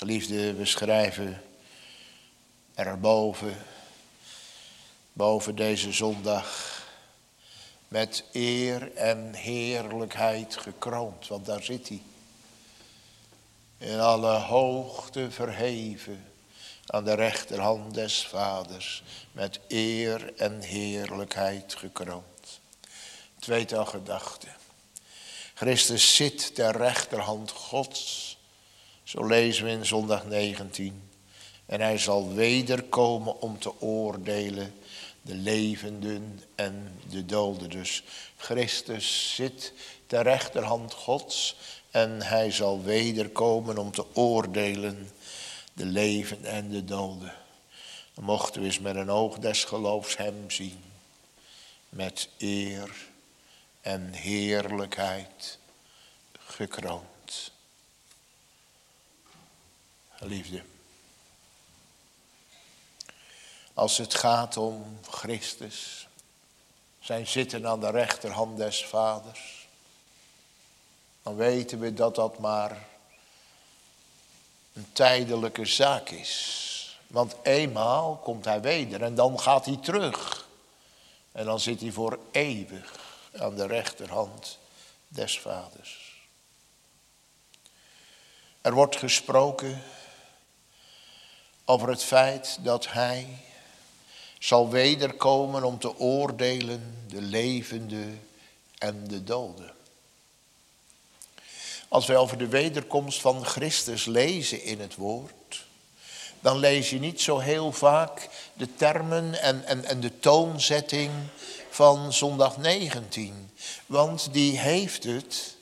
Geliefde, we schrijven erboven, boven deze zondag, met eer en heerlijkheid gekroond, want daar zit hij. In alle hoogte verheven aan de rechterhand des vaders, met eer en heerlijkheid gekroond. Tweetal gedachten. Christus zit ter rechterhand Gods, zo lezen we in zondag 19. En hij zal wederkomen om te oordelen de levenden en de doden. Dus Christus zit ter rechterhand Gods en hij zal wederkomen om te oordelen de leven en de doden. Dan mochten we eens met een oog des geloofs hem zien. Met eer en heerlijkheid gekroond. Liefde. Als het gaat om Christus, zijn zitten aan de rechterhand des Vaders, dan weten we dat dat maar een tijdelijke zaak is. Want eenmaal komt hij weder en dan gaat hij terug. En dan zit hij voor eeuwig aan de rechterhand des vaders. Er wordt gesproken over het feit dat hij zal wederkomen om te oordelen de levende en de doden. Als wij over de wederkomst van Christus lezen in het woord, dan lees je niet zo heel vaak de termen en, en, en de toonzetting van zondag 19. Want die heeft het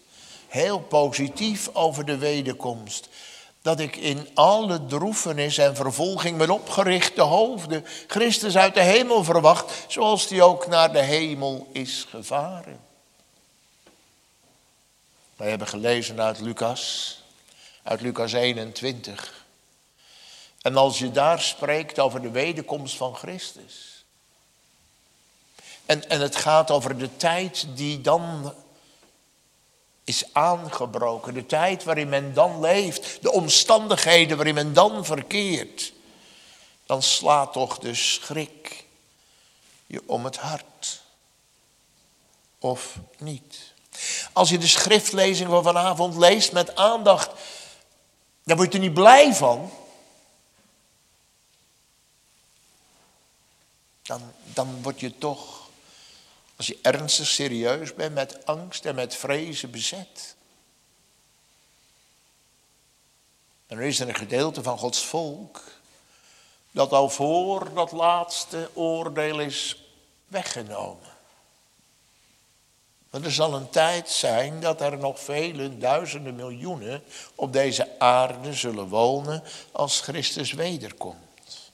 heel positief over de wederkomst. Dat ik in alle droefenis en vervolging met opgerichte hoofden Christus uit de hemel verwacht, zoals die ook naar de hemel is gevaren. Wij hebben gelezen uit Lucas, uit Lucas 21. En als je daar spreekt over de wederkomst van Christus. En, en het gaat over de tijd die dan is aangebroken. De tijd waarin men dan leeft. De omstandigheden waarin men dan verkeert. Dan slaat toch de schrik je om het hart. Of niet. Als je de schriftlezing van vanavond leest met aandacht, dan word je er niet blij van. Dan, dan word je toch, als je ernstig serieus bent, met angst en met vrezen bezet. Er is er een gedeelte van Gods volk dat al voor dat laatste oordeel is weggenomen. Want er zal een tijd zijn dat er nog vele duizenden miljoenen op deze aarde zullen wonen als Christus wederkomt.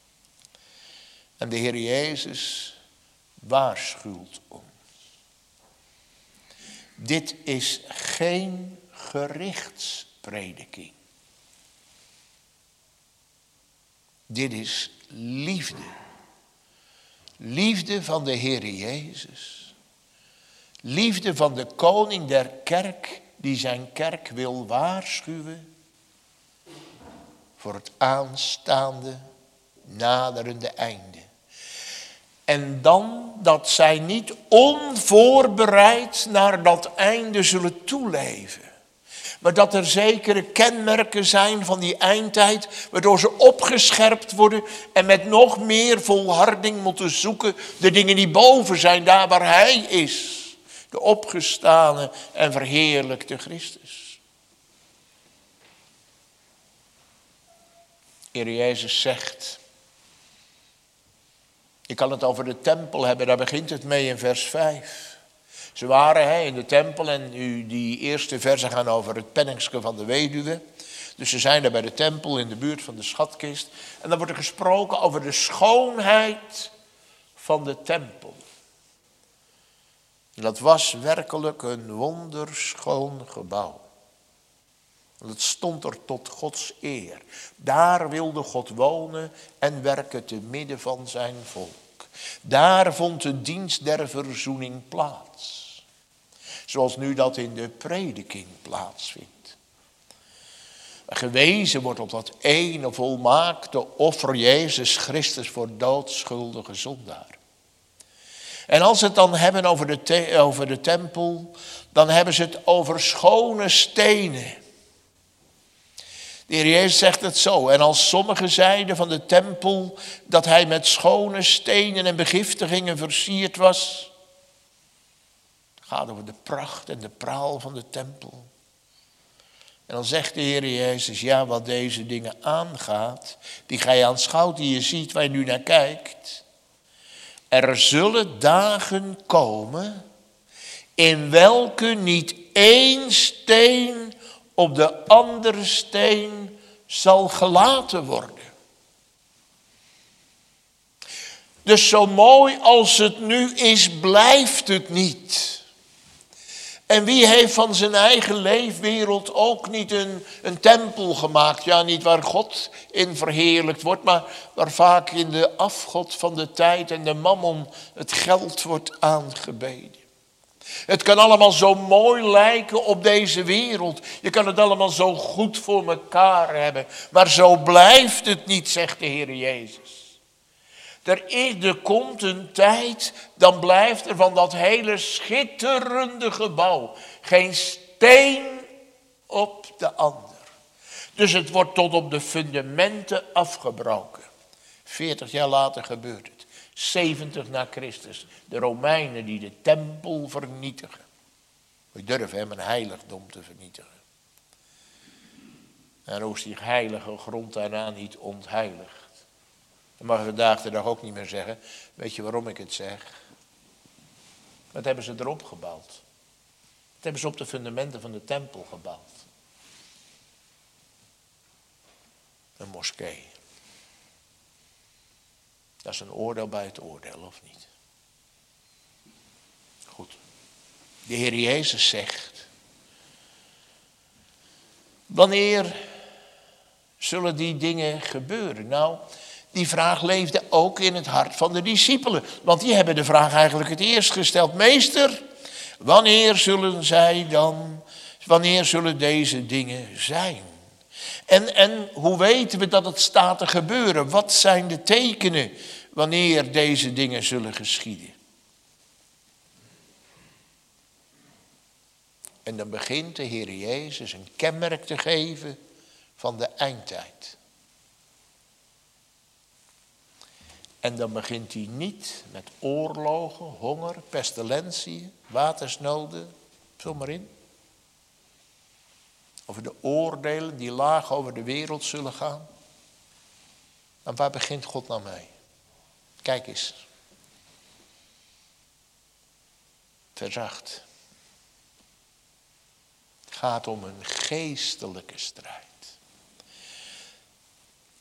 En de Heer Jezus waarschuwt ons. Dit is geen gerichtsprediking. Dit is liefde. Liefde van de Heer Jezus Liefde van de koning der kerk die zijn kerk wil waarschuwen voor het aanstaande, naderende einde. En dan dat zij niet onvoorbereid naar dat einde zullen toeleven. Maar dat er zekere kenmerken zijn van die eindtijd, waardoor ze opgescherpt worden en met nog meer volharding moeten zoeken de dingen die boven zijn, daar waar Hij is de opgestane en verheerlijkte Christus. Heer Jezus zegt, ik kan het over de tempel hebben, daar begint het mee in vers 5. Ze waren hè, in de tempel en nu die eerste versen gaan over het penningske van de weduwe. Dus ze zijn daar bij de tempel in de buurt van de schatkist. En dan wordt er gesproken over de schoonheid van de tempel. Dat was werkelijk een wonderschoon gebouw. Het stond er tot Gods eer. Daar wilde God wonen en werken te midden van zijn volk. Daar vond de dienst der verzoening plaats. Zoals nu dat in de prediking plaatsvindt. gewezen wordt op dat ene volmaakte offer Jezus Christus voor doodschuldige zondaar. En als ze het dan hebben over de, over de tempel, dan hebben ze het over schone stenen. De Heer Jezus zegt het zo. En als sommigen zeiden van de tempel dat hij met schone stenen en begiftigingen versierd was. Gaat over de pracht en de praal van de tempel. En dan zegt de Heer Jezus, ja, wat deze dingen aangaat, die ga je aanschouwt, die je ziet, waar je nu naar kijkt. Er zullen dagen komen in welke niet één steen op de andere steen zal gelaten worden. Dus zo mooi als het nu is, blijft het niet. En wie heeft van zijn eigen leefwereld ook niet een, een tempel gemaakt? Ja, niet waar God in verheerlijkt wordt, maar waar vaak in de afgod van de tijd en de mammon het geld wordt aangebeden. Het kan allemaal zo mooi lijken op deze wereld. Je kan het allemaal zo goed voor elkaar hebben. Maar zo blijft het niet, zegt de Heer Jezus. Er, is, komt een tijd, dan blijft er van dat hele schitterende gebouw geen steen op de ander. Dus het wordt tot op de fundamenten afgebroken. Veertig jaar later gebeurt het. 70 na Christus. De Romeinen die de tempel vernietigen. We durven hem een heiligdom te vernietigen. En ook die heilige grond daarna niet ontheiligd. Dan mag je vandaag de dag ook niet meer zeggen. Weet je waarom ik het zeg? Wat hebben ze erop gebouwd? Wat hebben ze op de fundamenten van de tempel gebouwd? Een moskee. Dat is een oordeel bij het oordeel, of niet? Goed. De Heer Jezus zegt, wanneer zullen die dingen gebeuren? Nou, die vraag leefde ook in het hart van de discipelen. Want die hebben de vraag eigenlijk het eerst gesteld. Meester, wanneer zullen zij dan, wanneer zullen deze dingen zijn? En, en hoe weten we dat het staat te gebeuren? Wat zijn de tekenen wanneer deze dingen zullen geschieden? En dan begint de Heer Jezus een kenmerk te geven van de eindtijd. En dan begint hij niet met oorlogen, honger, pestilentie, watersnoden, vul maar in over de oordelen die laag over de wereld zullen gaan. En waar begint God nou mee? Kijk eens. Verzacht. Het gaat om een geestelijke strijd.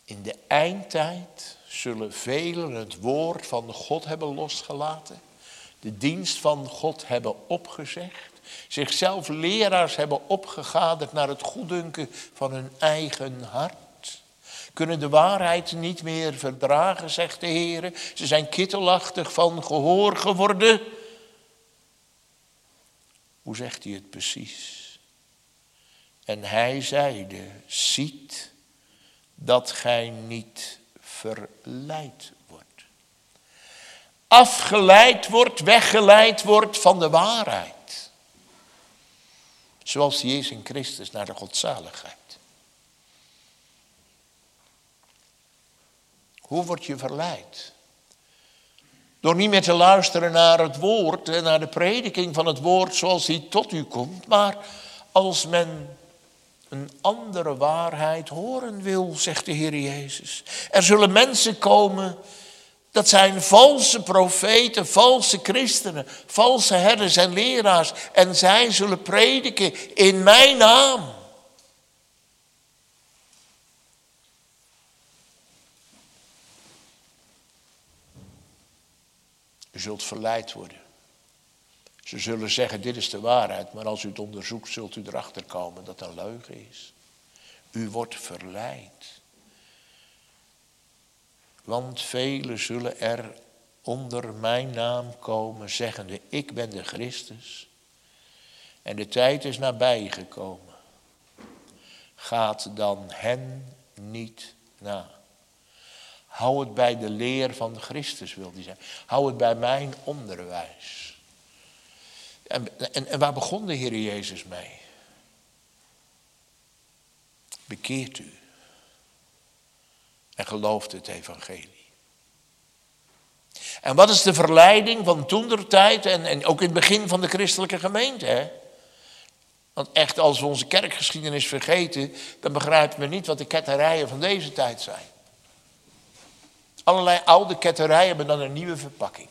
In de eindtijd zullen velen het woord van God hebben losgelaten, de dienst van God hebben opgezegd zichzelf leraars hebben opgegaderd naar het goeddunken van hun eigen hart. Kunnen de waarheid niet meer verdragen, zegt de Heer. Ze zijn kittelachtig van gehoor geworden. Hoe zegt hij het precies? En hij zeide, ziet dat gij niet verleid wordt. Afgeleid wordt, weggeleid wordt van de waarheid. Zoals die is in Christus naar de godzaligheid. Hoe word je verleid? Door niet meer te luisteren naar het woord en naar de prediking van het woord zoals die tot u komt, maar als men een andere waarheid horen wil, zegt de Heer Jezus. Er zullen mensen komen dat zijn valse profeten, valse christenen, valse herders en leraars. En zij zullen prediken in mijn naam. U zult verleid worden. Ze zullen zeggen, dit is de waarheid, maar als u het onderzoekt, zult u erachter komen dat het een leugen is. U wordt verleid. Want velen zullen er onder mijn naam komen, zeggende, ik ben de Christus. En de tijd is nabij gekomen. gaat dan hen niet na. Hou het bij de leer van Christus, wil hij zeggen. Hou het bij mijn onderwijs. En, en, en waar begon de Heer Jezus mee? Bekeert u en gelooft het evangelie. En wat is de verleiding van toendertijd en, en ook in het begin van de christelijke gemeente? Hè? Want echt, als we onze kerkgeschiedenis vergeten, dan begrijpen we niet wat de ketterijen van deze tijd zijn. Allerlei oude ketterijen hebben dan een nieuwe verpakking.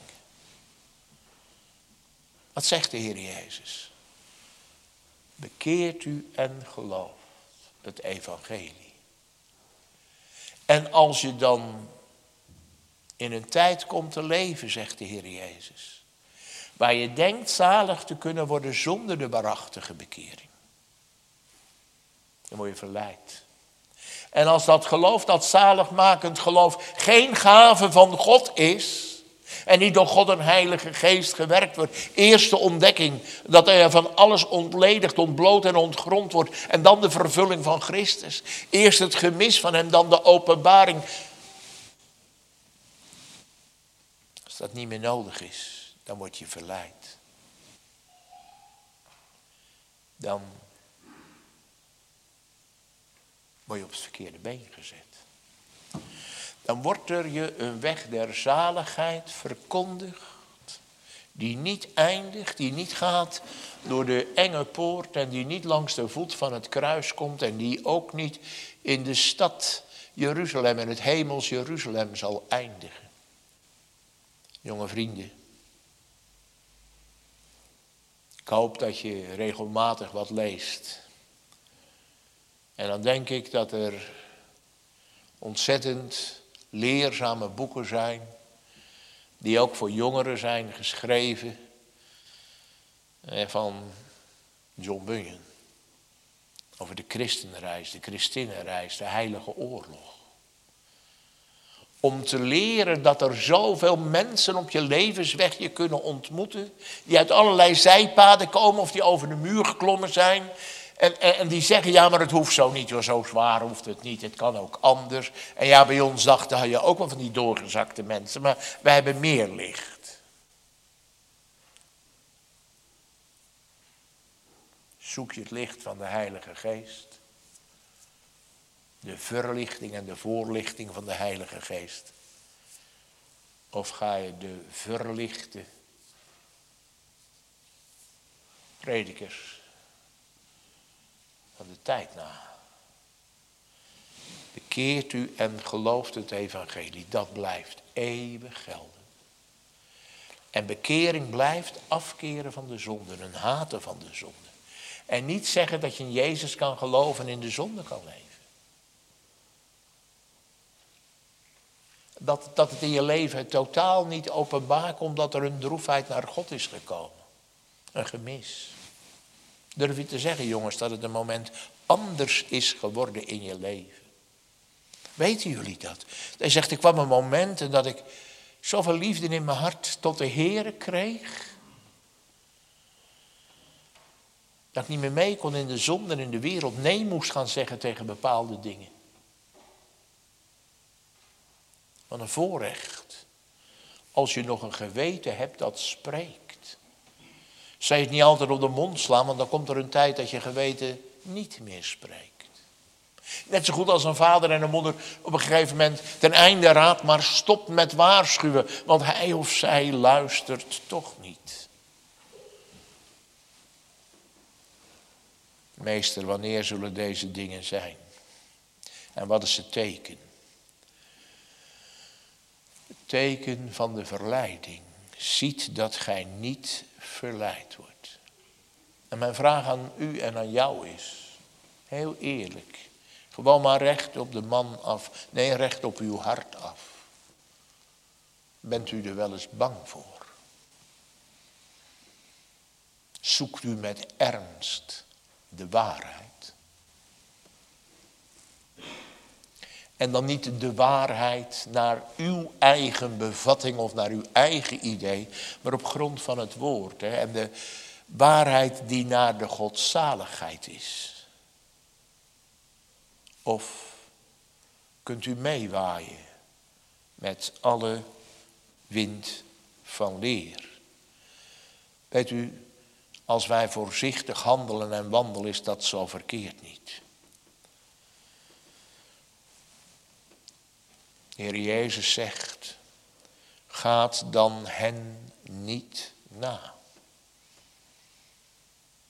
Wat zegt de Heer Jezus? Bekeert u en gelooft het evangelie. En als je dan in een tijd komt te leven, zegt de Heer Jezus, waar je denkt zalig te kunnen worden zonder de waarachtige bekering, dan word je verleid. En als dat geloof, dat zaligmakend geloof, geen gave van God is, en niet door God een heilige geest gewerkt wordt. Eerste ontdekking, dat hij van alles ontledigd, ontbloot en ontgrond wordt. En dan de vervulling van Christus. Eerst het gemis van hem, dan de openbaring. Als dat niet meer nodig is, dan word je verleid. Dan word je op het verkeerde been gezet. Dan wordt er je een weg der zaligheid verkondigd, die niet eindigt, die niet gaat door de enge poort en die niet langs de voet van het kruis komt en die ook niet in de stad Jeruzalem en het hemels Jeruzalem zal eindigen. Jonge vrienden, ik hoop dat je regelmatig wat leest. En dan denk ik dat er ontzettend leerzame boeken zijn, die ook voor jongeren zijn geschreven, eh, van John Bunyan. Over de christenreis, de christinnenreis, de heilige oorlog. Om te leren dat er zoveel mensen op je levensweg je kunnen ontmoeten, die uit allerlei zijpaden komen of die over de muur geklommen zijn en, en, die zeggen, ja, maar het hoeft zo niet, zo zwaar hoeft het niet, het kan ook anders. En ja, bij ons dachten je ook wel van die doorgezakte mensen, maar wij hebben meer licht. Zoek je het licht van de Heilige Geest. De verlichting en de voorlichting van de Heilige Geest. Of ga je de verlichte predikers de tijd na. Bekeert u en gelooft het evangelie. Dat blijft eeuwig gelden. En bekering blijft afkeren van de zonde, een haten van de zonde. En niet zeggen dat je in Jezus kan geloven en in de zonde kan leven. Dat, dat het in je leven totaal niet openbaar komt dat er een droefheid naar God is gekomen. Een gemis. Durf je te zeggen, jongens, dat het een moment anders is geworden in je leven? Weten jullie dat? Hij zegt, ik kwam een moment dat ik zoveel liefde in mijn hart tot de Heer kreeg. Dat ik niet meer mee kon in de zonde en in de wereld. Nee moest gaan zeggen tegen bepaalde dingen. Wat een voorrecht. Als je nog een geweten hebt dat spreekt. Zij het niet altijd op de mond slaan, want dan komt er een tijd dat je geweten niet meer spreekt. Net zo goed als een vader en een moeder op een gegeven moment ten einde raad, maar stopt met waarschuwen, want hij of zij luistert toch niet. Meester, wanneer zullen deze dingen zijn? En wat is het teken? Het teken van de verleiding. Ziet dat gij niet verleid wordt. En mijn vraag aan u en aan jou is, heel eerlijk, gewoon maar recht op de man af, nee recht op uw hart af. Bent u er wel eens bang voor? Zoekt u met ernst de waarheid? En dan niet de waarheid naar uw eigen bevatting of naar uw eigen idee, maar op grond van het woord. Hè? En de waarheid die naar de godzaligheid is. Of kunt u meewaaien met alle wind van leer? Weet u, als wij voorzichtig handelen en wandelen, is dat zo verkeerd niet. Heer Jezus zegt, gaat dan hen niet na.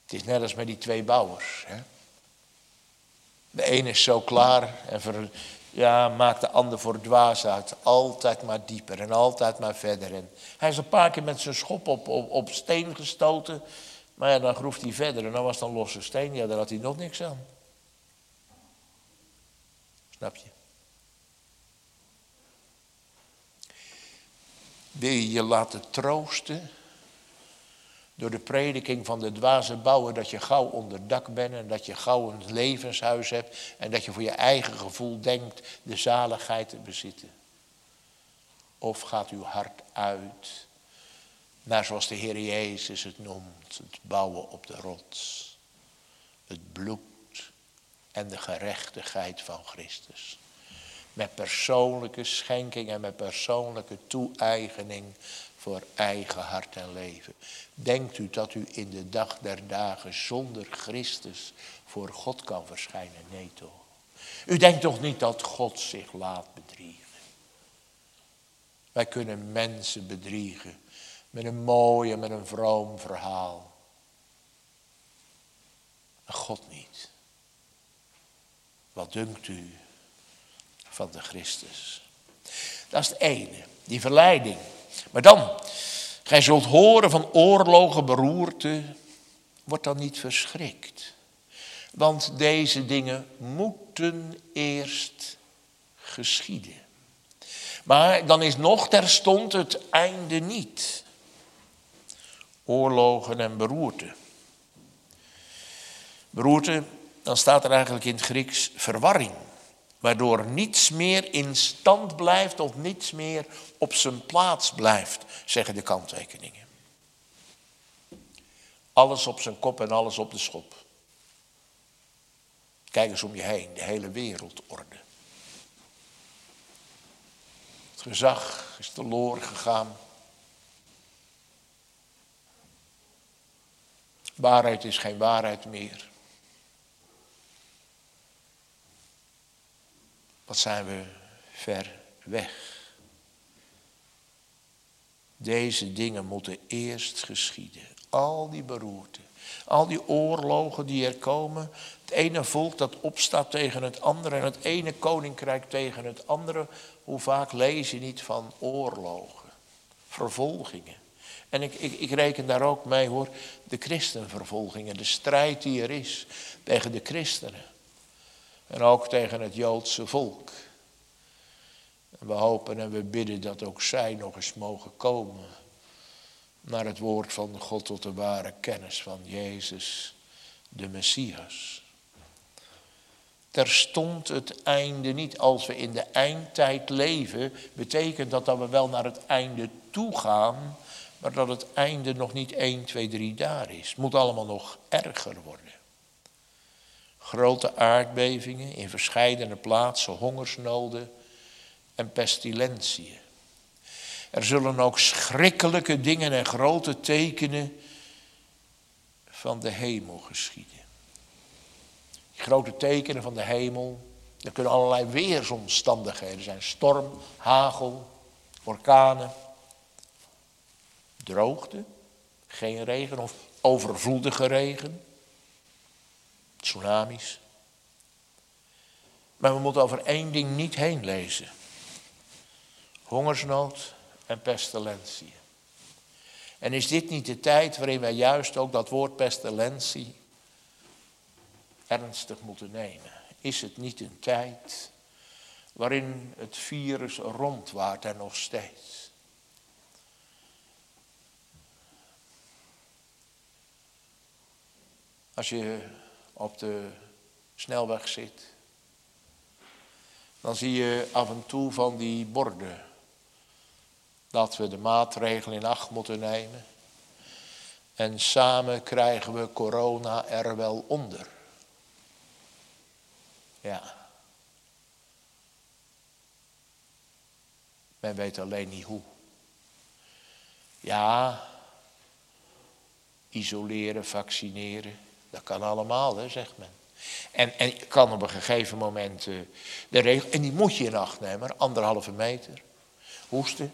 Het is net als met die twee bouwers. Hè? De ene is zo klaar en ja, maakt de ander voor dwaas uit. Altijd maar dieper en altijd maar verder. En hij is een paar keer met zijn schop op, op, op steen gestoten. Maar ja, dan groeft hij verder en dan was het een losse steen. Ja, daar had hij nog niks aan. Snap je? Wil je je laten troosten door de prediking van de dwaze bouwer dat je gauw onder dak bent en dat je gauw een levenshuis hebt en dat je voor je eigen gevoel denkt de zaligheid te bezitten? Of gaat uw hart uit naar zoals de Heer Jezus het noemt, het bouwen op de rots, het bloed en de gerechtigheid van Christus? Met persoonlijke schenking en met persoonlijke toe-eigening voor eigen hart en leven. Denkt u dat u in de dag der dagen zonder Christus voor God kan verschijnen? Nee toch. U denkt toch niet dat God zich laat bedriegen? Wij kunnen mensen bedriegen met een mooi met een vroom verhaal. God niet. Wat dunkt u van de Christus. Dat is het ene, die verleiding. Maar dan, gij zult horen van oorlogen, beroerte, wordt dan niet verschrikt. Want deze dingen moeten eerst geschieden. Maar dan is nog terstond het einde niet. Oorlogen en beroerte. Beroerte, dan staat er eigenlijk in het Grieks verwarring waardoor niets meer in stand blijft of niets meer op zijn plaats blijft, zeggen de kanttekeningen. Alles op zijn kop en alles op de schop. Kijk eens om je heen, de hele wereldorde. Het gezag is verloren gegaan. Waarheid is geen waarheid meer. Wat zijn we ver weg. Deze dingen moeten eerst geschieden. Al die beroerten, al die oorlogen die er komen. Het ene volk dat opstaat tegen het andere en het ene koninkrijk tegen het andere. Hoe vaak lees je niet van oorlogen, vervolgingen. En ik, ik, ik reken daar ook mee hoor, de christenvervolgingen, de strijd die er is tegen de christenen. En ook tegen het Joodse volk. En we hopen en we bidden dat ook zij nog eens mogen komen naar het woord van God tot de ware kennis van Jezus, de Messias. Terstond het einde niet. Als we in de eindtijd leven, betekent dat dat we wel naar het einde toe gaan, maar dat het einde nog niet 1, 2, 3 daar is. Het moet allemaal nog erger worden. Grote aardbevingen in verscheidene plaatsen, hongersnoden en pestilentieën. Er zullen ook schrikkelijke dingen en grote tekenen van de hemel geschieden. Grote tekenen van de hemel, er kunnen allerlei weersomstandigheden zijn. Storm, hagel, orkanen, droogte, geen regen of overvloedige regen tsunamis. Maar we moeten over één ding niet heen lezen. Hongersnood en pestilentie. En is dit niet de tijd waarin wij juist ook dat woord pestilentie ernstig moeten nemen? Is het niet een tijd waarin het virus rondwaart en nog steeds? Als je op de snelweg zit, dan zie je af en toe van die borden dat we de maatregelen in acht moeten nemen. En samen krijgen we corona er wel onder. Ja. Men weet alleen niet hoe. Ja, isoleren, vaccineren dat kan allemaal, hè, zegt men. En, en kan op een gegeven moment uh, de regel, en die moet je in acht nemen, anderhalve meter. Hoesten,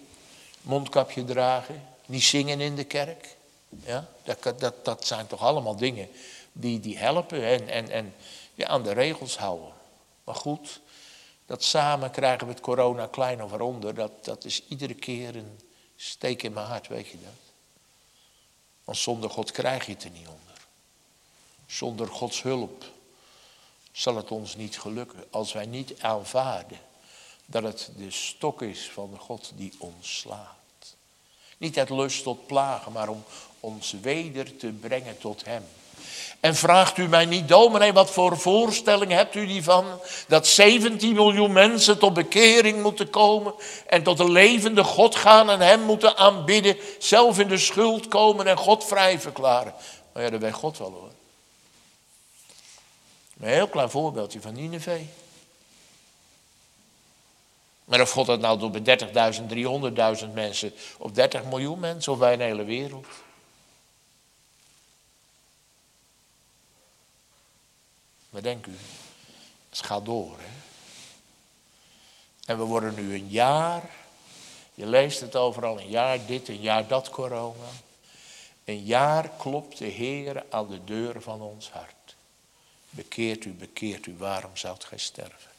mondkapje dragen, niet zingen in de kerk. Ja, dat, dat, dat zijn toch allemaal dingen die, die helpen en, en, en ja, aan de regels houden. Maar goed, dat samen krijgen we het corona klein of eronder. Dat, dat is iedere keer een steek in mijn hart, weet je dat? Want zonder God krijg je het er niet onder. Zonder Gods hulp zal het ons niet gelukken. Als wij niet aanvaarden dat het de stok is van God die ons slaat. Niet uit lust tot plagen, maar om ons weder te brengen tot Hem. En vraagt u mij niet, dominee, wat voor voorstelling hebt u die van? Dat 17 miljoen mensen tot bekering moeten komen en tot de levende God gaan en Hem moeten aanbidden, zelf in de schuld komen en God vrij verklaren. Maar ja, dat weet God wel hoor. Een heel klein voorbeeldje van Nineveh. Maar of God dat nou doet bij 30.000, 300.000 mensen of 30 miljoen mensen of bij een hele wereld. Wat denkt u? Het gaat door, hè? En we worden nu een jaar, je leest het overal, een jaar dit, een jaar dat corona. Een jaar klopt de Heer aan de deur van ons hart. Bekeert u, bekeert u, waarom zou gij sterven?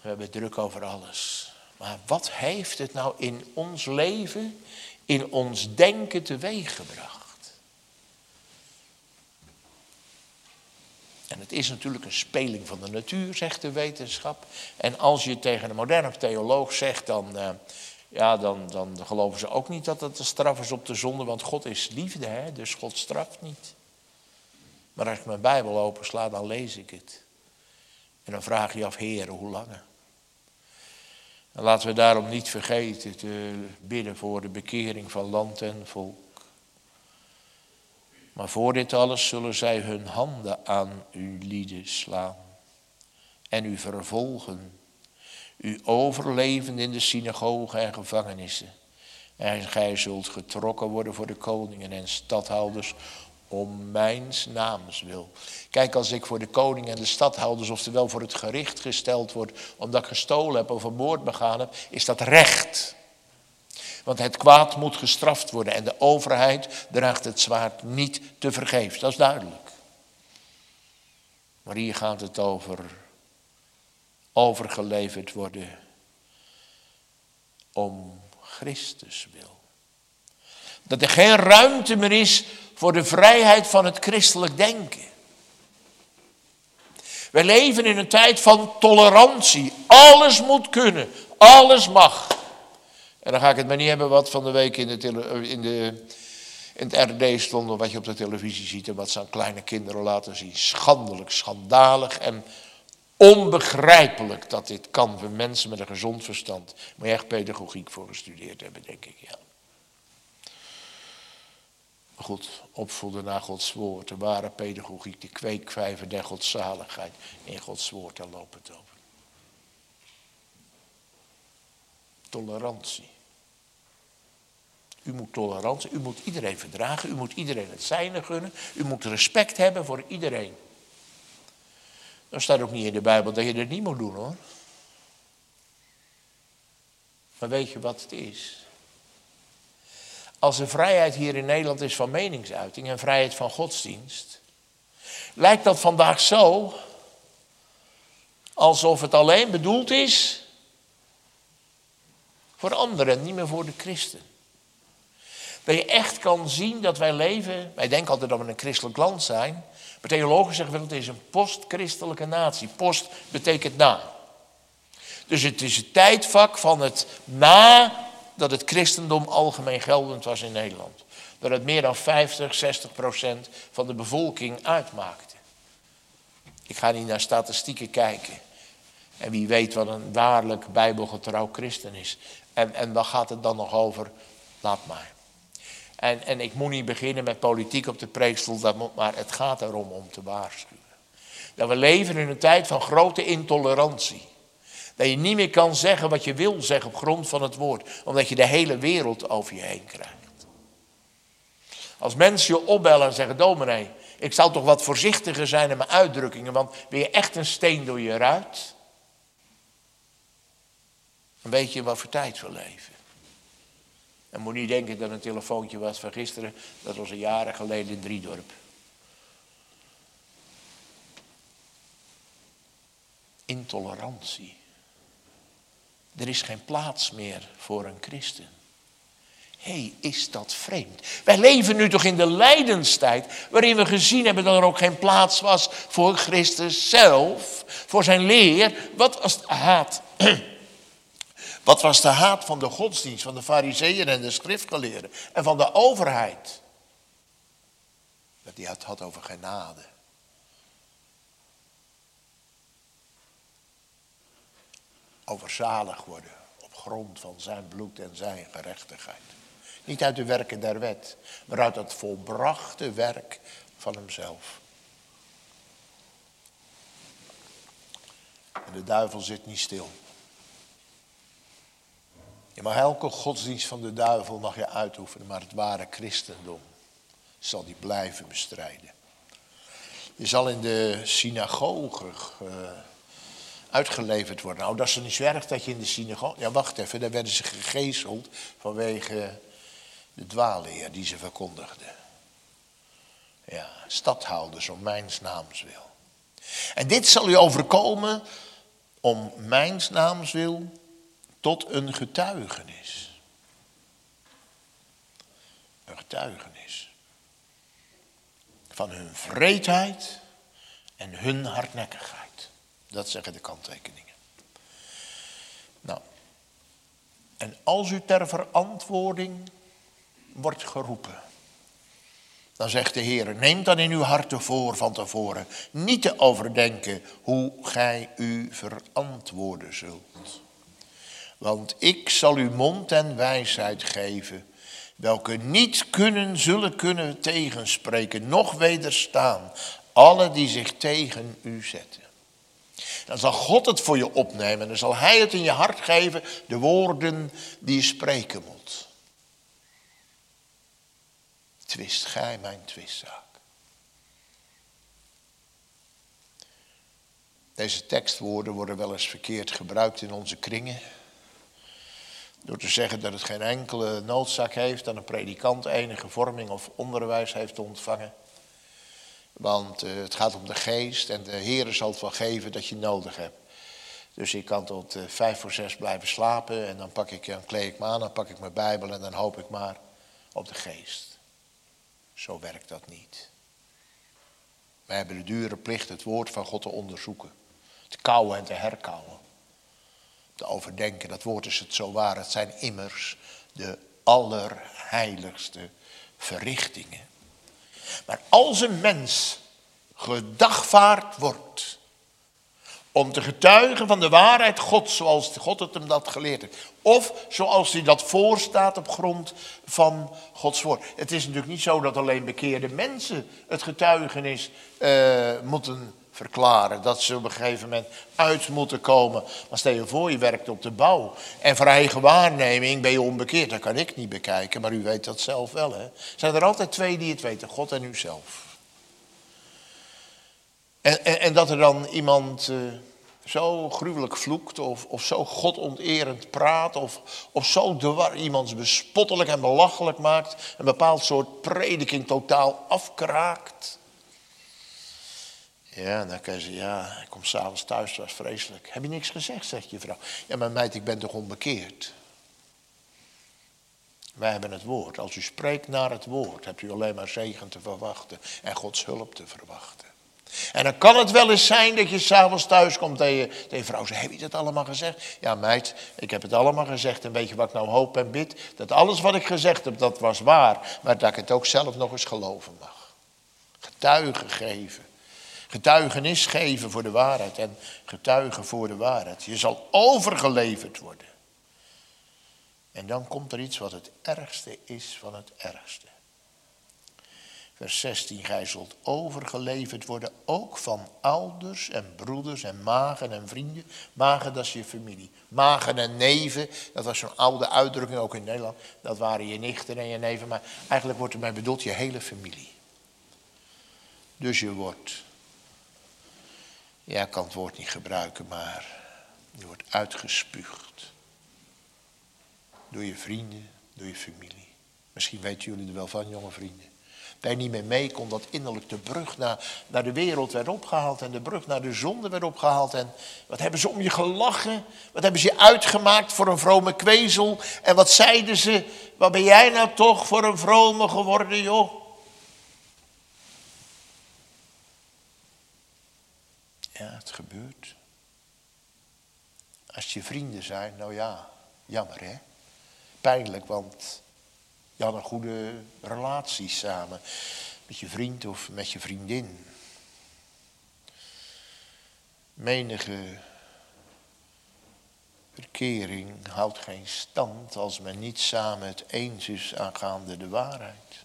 We hebben druk over alles. Maar wat heeft het nou in ons leven, in ons denken teweeggebracht? En het is natuurlijk een speling van de natuur, zegt de wetenschap. En als je tegen een moderne theoloog zegt, dan, uh, ja, dan, dan geloven ze ook niet dat het een straf is op de zonde, want God is liefde, hè? dus God straft niet. Maar als ik mijn Bijbel opensla, dan lees ik het. En dan vraag je af, Heer, hoe lang? En laten we daarom niet vergeten te bidden voor de bekering van land en volk. Maar voor dit alles zullen zij hun handen aan uw lieden slaan en u vervolgen, u overleven in de synagogen en gevangenissen. En gij zult getrokken worden voor de koningen en stadhouders om mijns naams wil. Kijk, als ik voor de koning en de stadhouders, oftewel voor het gericht gesteld word, omdat ik gestolen heb of een moord begaan heb, is dat recht. Want het kwaad moet gestraft worden en de overheid draagt het zwaard niet te vergeefs. Dat is duidelijk. Maar hier gaat het over overgeleverd worden om Christus wil. Dat er geen ruimte meer is voor de vrijheid van het christelijk denken. We leven in een tijd van tolerantie. Alles moet kunnen, alles mag. En dan ga ik het maar niet hebben wat van de week in, de in, de, in het RD stond, of wat je op de televisie ziet en wat ze aan kleine kinderen laten zien. Schandelijk, schandalig en onbegrijpelijk dat dit kan voor mensen met een gezond verstand. Moet je echt pedagogiek voor gestudeerd hebben, denk ik, ja. Goed, opvoeden naar Gods woord, de ware pedagogiek, de kweekvijver der godzaligheid. In Gods woord, daar loopt het over. Tolerantie. U moet tolerantie, u moet iedereen verdragen, u moet iedereen het zijne gunnen, u moet respect hebben voor iedereen. Dan staat ook niet in de Bijbel dat je dat niet moet doen hoor. Maar weet je wat het is? Als er vrijheid hier in Nederland is van meningsuiting en vrijheid van godsdienst, lijkt dat vandaag zo alsof het alleen bedoeld is voor anderen, niet meer voor de christen. Dat je echt kan zien dat wij leven, wij denken altijd dat we een christelijk land zijn, maar theologen zeggen wel, het is een post-christelijke natie. Post betekent na. Dus het is het tijdvak van het na dat het christendom algemeen geldend was in Nederland. Dat het meer dan 50, 60 procent van de bevolking uitmaakte. Ik ga niet naar statistieken kijken. En wie weet wat een waarlijk bijbelgetrouw christen is. En, en dan gaat het dan nog over, laat maar. En, en ik moet niet beginnen met politiek op de preekstoel, dat moet, maar het gaat erom om te waarschuwen. Dat we leven in een tijd van grote intolerantie. Dat je niet meer kan zeggen wat je wil zeggen op grond van het woord. Omdat je de hele wereld over je heen krijgt. Als mensen je opbellen en zeggen, dominee, ik zal toch wat voorzichtiger zijn in mijn uitdrukkingen, want ben je echt een steen door je ruit? Dan weet je wat voor tijd we leven. En moet niet denken dat een telefoontje was van gisteren, dat was een jaren geleden in Driedorp. Intolerantie. Er is geen plaats meer voor een christen. Hé, hey, is dat vreemd? Wij leven nu toch in de lijdenstijd, waarin we gezien hebben dat er ook geen plaats was voor Christus zelf, voor zijn leer. Wat de haat? Wat was de haat van de godsdienst, van de fariseeën en de schriftgeleerden en van de overheid? Dat die het had over genade. Over zalig worden op grond van zijn bloed en zijn gerechtigheid. Niet uit de werken der wet, maar uit het volbrachte werk van hemzelf. En de duivel zit niet stil. Je mag elke godsdienst van de duivel mag je uitoefenen, maar het ware christendom zal die blijven bestrijden. Je zal in de synagoge uh, uitgeleverd worden. Nou, dat is niet zo erg dat je in de synagoge... Ja, wacht even, daar werden ze gegezeld vanwege de dwaalleer die ze verkondigden. Ja, stadhouders om mijns naams wil. En dit zal u overkomen om mijns naams wil tot een getuigenis. Een getuigenis. Van hun vreedheid en hun hardnekkigheid. Dat zeggen de kanttekeningen. Nou, en als u ter verantwoording wordt geroepen. Dan zegt de Heer, neem dan in uw harten voor van tevoren niet te overdenken hoe gij u verantwoorden zult. Want ik zal u mond en wijsheid geven, welke niet kunnen, zullen kunnen tegenspreken, noch wederstaan, alle die zich tegen u zetten. Dan zal God het voor je opnemen en dan zal Hij het in je hart geven, de woorden die je spreken moet. Twist gij mijn twistzaak. Deze tekstwoorden worden wel eens verkeerd gebruikt in onze kringen. Door te zeggen dat het geen enkele noodzaak heeft dat een predikant enige vorming of onderwijs heeft ontvangen. Want uh, het gaat om de geest en de Heer zal het wel geven dat je nodig hebt. Dus ik kan tot uh, vijf voor zes blijven slapen en dan pak ik, dan kleed ik me aan, dan pak ik mijn Bijbel en dan hoop ik maar op de geest. Zo werkt dat niet. Wij hebben de dure plicht het woord van God te onderzoeken. Te kouwen en te herkauwen overdenken. Dat woord is het zo waar. Het zijn immers de allerheiligste verrichtingen. Maar als een mens gedagvaard wordt om te getuigen van de waarheid God zoals God het hem dat geleerd heeft. Of zoals hij dat voorstaat op grond van Gods woord. Het is natuurlijk niet zo dat alleen bekeerde mensen het getuigenis uh, moeten verklaren. Dat ze op een gegeven moment uit moeten komen. Maar stel je voor, je werkt op de bouw. En voor eigen waarneming ben je onbekeerd. Dat kan ik niet bekijken, maar u weet dat zelf wel. Hè? Zijn er altijd twee die het weten, God en u zelf. En, en, en dat er dan iemand uh, zo gruwelijk vloekt of, of zo godonterend praat of, of zo de iemands bespottelijk en belachelijk maakt. Een bepaald soort prediking totaal afkraakt. Ja, dan kan zeggen, ja, ik kom s'avonds thuis, was vreselijk. Heb je niks gezegd, zegt je vrouw. Ja, maar meid, ik ben toch onbekeerd? Wij hebben het woord. Als u spreekt naar het woord, hebt u alleen maar zegen te verwachten en Gods hulp te verwachten. En dan kan het wel eens zijn dat je s'avonds thuis komt en je vrouw zegt, heb je dat allemaal gezegd? Ja meid, ik heb het allemaal gezegd en weet je wat ik nou hoop en bid? Dat alles wat ik gezegd heb, dat was waar, maar dat ik het ook zelf nog eens geloven mag. Getuigen geven. Getuigenis geven voor de waarheid en getuigen voor de waarheid. Je zal overgeleverd worden. En dan komt er iets wat het ergste is van het ergste. Vers 16, gij zult overgeleverd worden ook van ouders en broeders en magen en vrienden. Magen, dat is je familie. Magen en neven, dat was zo'n oude uitdrukking ook in Nederland. Dat waren je nichten en je neven, maar eigenlijk wordt ermee bedoeld je hele familie. Dus je wordt, ja, ik kan het woord niet gebruiken, maar je wordt uitgespuugd. Door je vrienden, door je familie. Misschien weten jullie er wel van, jonge vrienden daar niet meer mee kon, dat innerlijk de brug naar, naar de wereld werd opgehaald en de brug naar de zonde werd opgehaald. En wat hebben ze om je gelachen? Wat hebben ze je uitgemaakt voor een vrome kwezel? En wat zeiden ze? Wat ben jij nou toch voor een vrome geworden, joh? Ja, het gebeurt. Als je vrienden zijn, nou ja, jammer hè. Pijnlijk, want je had een goede relatie samen. Met je vriend of met je vriendin. Menige verkering houdt geen stand als men niet samen het eens is aangaande de waarheid.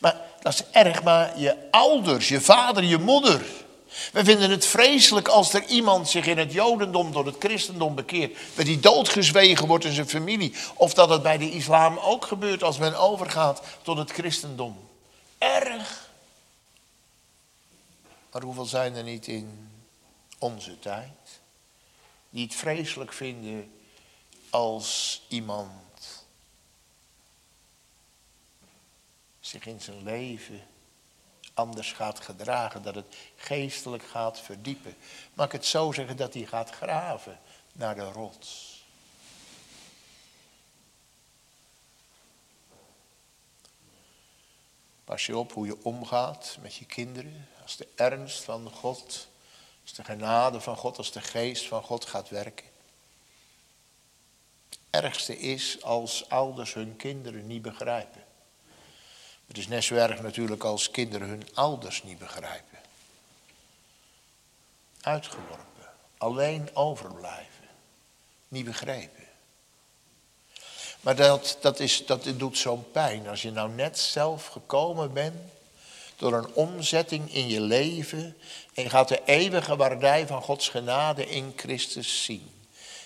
Maar dat is erg, maar je ouders, je vader, je moeder we vinden het vreselijk als er iemand zich in het jodendom tot het christendom bekeert. Dat hij doodgezwegen wordt in zijn familie. Of dat het bij de islam ook gebeurt als men overgaat tot het christendom. Erg. Maar hoeveel zijn er niet in onze tijd die het vreselijk vinden als iemand zich in zijn leven anders gaat gedragen, dat het geestelijk gaat verdiepen. Mag ik het zo zeggen dat hij gaat graven naar de rots? Pas je op hoe je omgaat met je kinderen, als de ernst van God, als de genade van God, als de geest van God gaat werken. Het ergste is als ouders hun kinderen niet begrijpen. Het is net zo erg natuurlijk als kinderen hun ouders niet begrijpen. Uitgeworpen, alleen overblijven, niet begrepen. Maar dat, dat, is, dat doet zo'n pijn. Als je nou net zelf gekomen bent door een omzetting in je leven en je gaat de eeuwige waardij van Gods genade in Christus zien.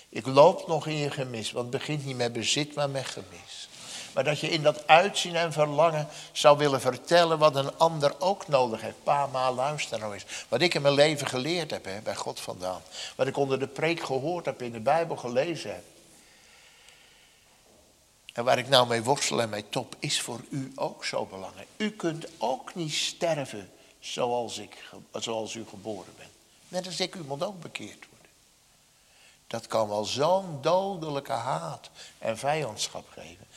Ik loop nog in je gemis, want het begint niet met bezit, maar met gemis. Maar dat je in dat uitzien en verlangen zou willen vertellen wat een ander ook nodig heeft. Pa, ma, luister nou eens. Wat ik in mijn leven geleerd heb, hè, bij God vandaan. Wat ik onder de preek gehoord heb, in de Bijbel gelezen heb. En waar ik nou mee worstel en mee top, is voor u ook zo belangrijk. U kunt ook niet sterven zoals, ik, zoals u geboren bent. Net als ik, u moet ook bekeerd worden. Dat kan wel zo'n dodelijke haat en vijandschap geven.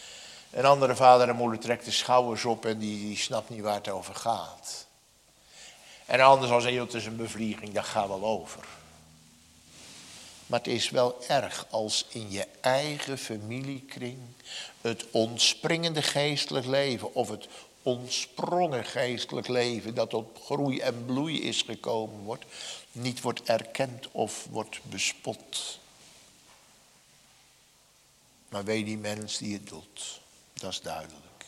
Een andere vader en moeder trekt de schouders op en die, die snapt niet waar het over gaat. En een ander zal zeggen, het is een bevlieging, dat gaat wel over. Maar het is wel erg als in je eigen familiekring het ontspringende geestelijk leven of het ontsprongen geestelijk leven dat tot groei en bloei is gekomen wordt, niet wordt erkend of wordt bespot. Maar weet die mens die het doet. Dat is duidelijk.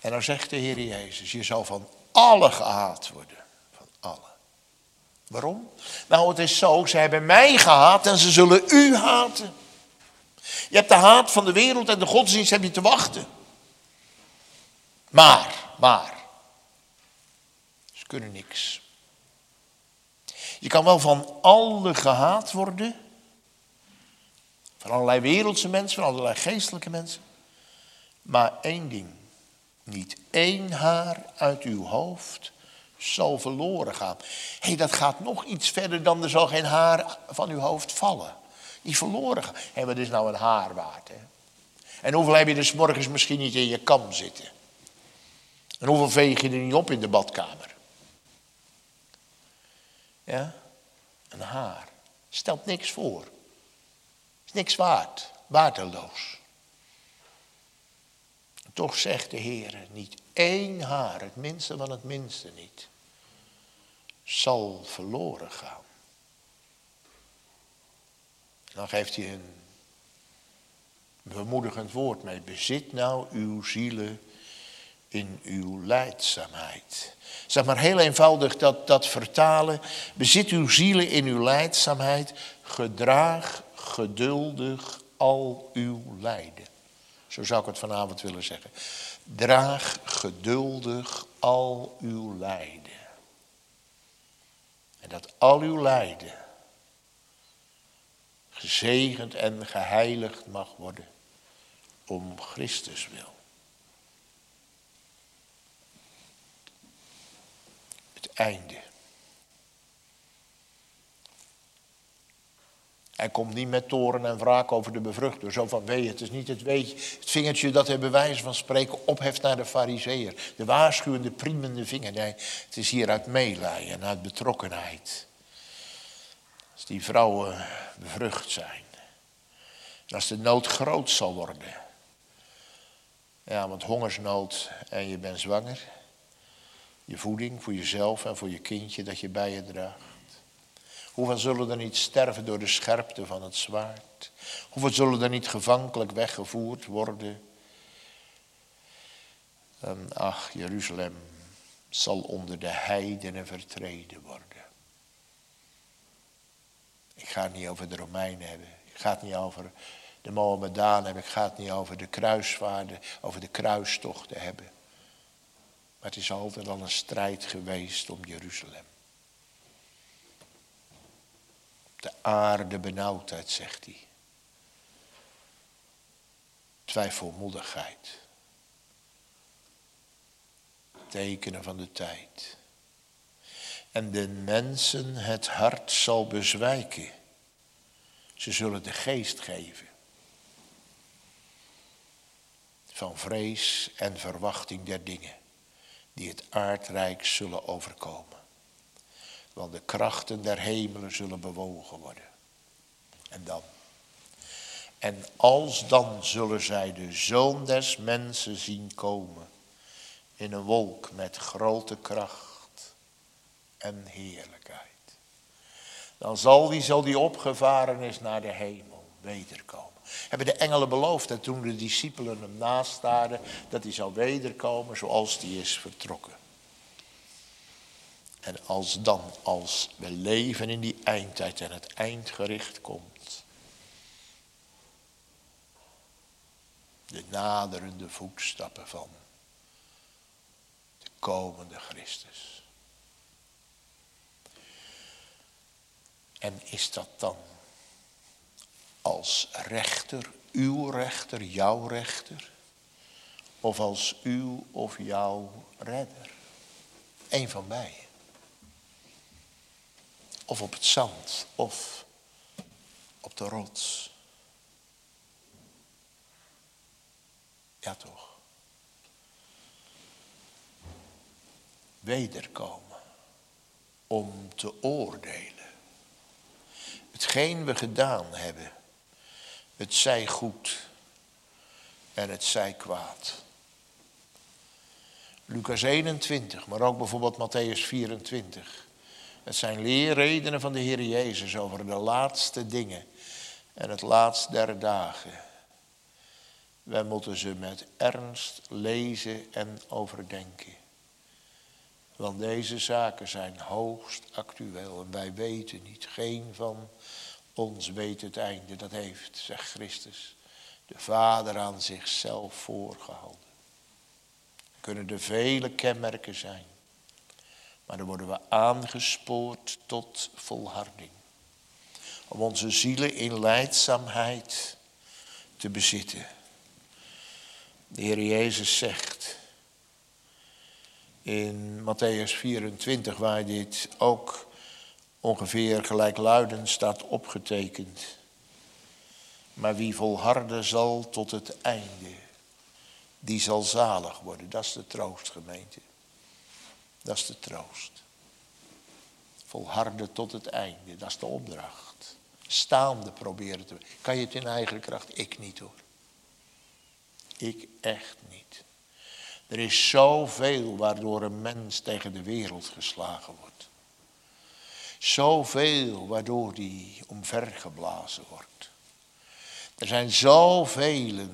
En dan zegt de Heer Jezus, je zal van alle gehaat worden. Van alle. Waarom? Nou, het is zo, ze hebben mij gehaat en ze zullen u haten. Je hebt de haat van de wereld en de godsdienst heb je te wachten. Maar, maar, ze kunnen niks. Je kan wel van alle gehaat worden, van allerlei wereldse mensen, van allerlei geestelijke mensen. Maar één ding. Niet één haar uit uw hoofd zal verloren gaan. Hé, hey, dat gaat nog iets verder dan er zal geen haar van uw hoofd vallen. Die verloren gaan. Hé, hey, wat is nou een haar waard, hè? En hoeveel heb je dus morgens misschien niet in je kam zitten? En hoeveel veeg je er niet op in de badkamer? Ja? Een haar. Stelt niks voor niks waard, waardeloos. Toch zegt de Heer, niet één haar, het minste van het minste niet, zal verloren gaan. Dan geeft hij een bemoedigend woord mee. Bezit nou uw zielen in uw leidzaamheid. Zeg maar heel eenvoudig dat, dat vertalen. Bezit uw zielen in uw leidzaamheid. Gedraag geduldig al uw lijden. Zo zou ik het vanavond willen zeggen. Draag geduldig al uw lijden. En dat al uw lijden gezegend en geheiligd mag worden om Christus wil. Het einde. Hij komt niet met toren en wraak over de bevruchter. Zo van, weet je, het is niet het het vingertje dat hij bij wijze van spreken opheft naar de fariseer. De waarschuwende, priemende vinger. Nee, het is hier uit meelij en uit betrokkenheid. Als die vrouwen bevrucht zijn. En als de nood groot zal worden. Ja, want hongersnood en je bent zwanger. Je voeding voor jezelf en voor je kindje dat je bij je draagt. Hoeveel zullen er niet sterven door de scherpte van het zwaard? Hoeveel zullen er niet gevankelijk weggevoerd worden? En ach, Jeruzalem zal onder de heidenen vertreden worden. Ik ga het niet over de Romeinen hebben. Ik ga het niet over de Mohammedanen hebben. Ik ga het niet over de kruisvaarden, over de kruistochten hebben. Maar het is altijd al een strijd geweest om Jeruzalem. De aarde benauwdheid, zegt hij. Twijfelmoedigheid. Tekenen van de tijd. En de mensen het hart zal bezwijken. Ze zullen de geest geven. Van vrees en verwachting der dingen die het aardrijk zullen overkomen. Want de krachten der hemelen zullen bewogen worden. En dan. En als dan zullen zij de zoon des mensen zien komen. In een wolk met grote kracht en heerlijkheid. Dan zal die, zal die opgevaren is naar de hemel wederkomen. Hebben de engelen beloofd dat toen de discipelen hem nastaarden, dat hij zou wederkomen zoals die is vertrokken. En als dan, als we leven in die eindtijd en het eindgericht komt, de naderende voetstappen van de komende Christus. En is dat dan als rechter, uw rechter, jouw rechter, of als uw of jouw redder? Eén van beiden of op het zand of op de rots. Ja toch. Wederkomen om te oordelen. Hetgeen we gedaan hebben, het zij goed en het zij kwaad. Lucas 21, maar ook bijvoorbeeld Matthäus 24. Het zijn leerredenen van de Heer Jezus over de laatste dingen en het laatst der dagen. Wij moeten ze met ernst lezen en overdenken. Want deze zaken zijn hoogst actueel en wij weten niet. Geen van ons weet het einde. Dat heeft, zegt Christus, de Vader aan zichzelf voorgehouden. Kunnen er vele kenmerken zijn. Maar dan worden we aangespoord tot volharding. Om onze zielen in leidzaamheid te bezitten. De Heer Jezus zegt in Matthäus 24, waar dit ook ongeveer gelijkluidend staat opgetekend. Maar wie volharden zal tot het einde, die zal zalig worden. Dat is de troostgemeente. Dat is de troost. Volharden tot het einde, dat is de opdracht. Staande proberen te. Kan je het in eigen kracht? Ik niet hoor. Ik echt niet. Er is zoveel waardoor een mens tegen de wereld geslagen wordt. Zoveel waardoor die omvergeblazen wordt. Er zijn zoveel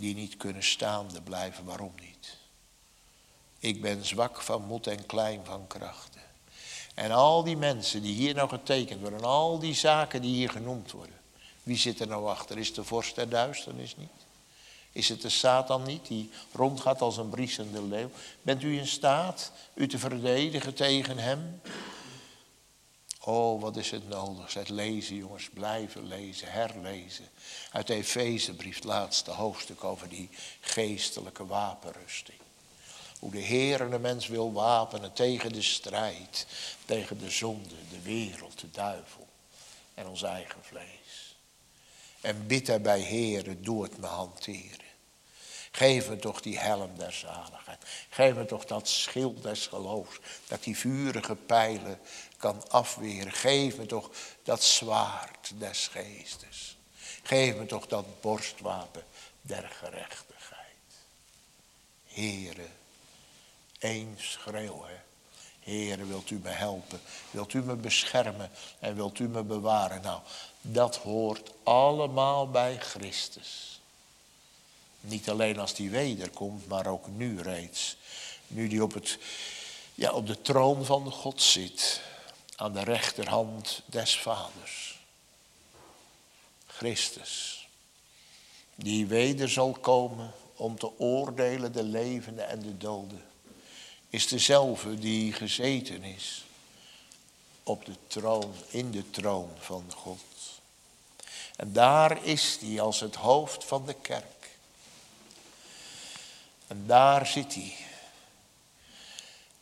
die niet kunnen staande blijven. Waarom niet? Ik ben zwak van moed en klein van krachten. En al die mensen die hier nou getekend worden, al die zaken die hier genoemd worden. Wie zit er nou achter? Is de vorst der duisternis niet? Is het de Satan niet die rondgaat als een briesende leeuw? Bent u in staat u te verdedigen tegen hem? Oh, wat is het nodig? Het lezen, jongens, blijven lezen, herlezen. Uit de Efezebrief, laatste hoofdstuk over die geestelijke wapenrusting. Hoe de Heer een mens wil wapenen tegen de strijd, tegen de zonde, de wereld, de duivel en ons eigen vlees. En bid daarbij, Heer, doe het me hanteren. Geef me toch die helm der zaligheid. Geef me toch dat schild des geloofs. Dat die vurige pijlen kan afweren. Geef me toch dat zwaard des geestes. Geef me toch dat borstwapen der gerechtigheid. Here, één schreeuw, hè. Heere, wilt u me helpen? Wilt u me beschermen? En wilt u me bewaren? Nou, dat hoort allemaal bij Christus. Niet alleen als die wederkomt, maar ook nu reeds. Nu die op, het, ja, op de troon van God zit. Aan de rechterhand des Vaders. Christus. Die weder zal komen om te oordelen de levenden en de doden is dezelfde die gezeten is op de troon, in de troon van God. En daar is hij als het hoofd van de kerk. En daar zit hij.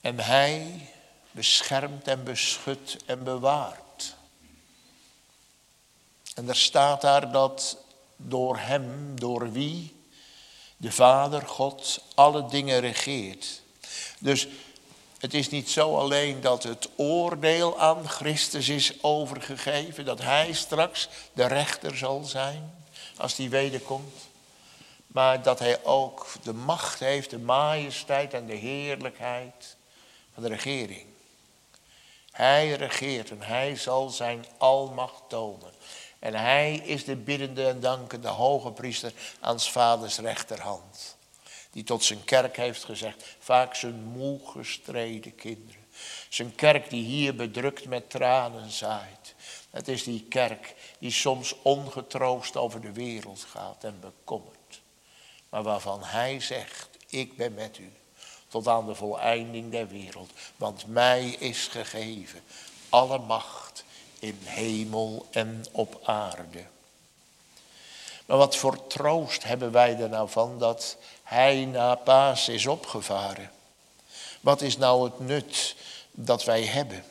En hij beschermt en beschut en bewaart. En er staat daar dat door hem, door wie de Vader God alle dingen regeert dus het is niet zo alleen dat het oordeel aan Christus is overgegeven, dat Hij straks de rechter zal zijn als Hij wederkomt. Maar dat Hij ook de macht heeft, de majesteit en de heerlijkheid van de regering. Hij regeert en Hij zal zijn almacht tonen. En Hij is de biddende en dankende hoge priester aan vaders rechterhand die tot zijn kerk heeft gezegd, vaak zijn moe gestreden kinderen. Zijn kerk die hier bedrukt met tranen zaait. Het is die kerk die soms ongetroost over de wereld gaat en bekommert. Maar waarvan hij zegt, ik ben met u tot aan de voleinding der wereld. Want mij is gegeven alle macht in hemel en op aarde. Maar wat voor troost hebben wij er nou van dat hij na paas is opgevaren? Wat is nou het nut dat wij hebben?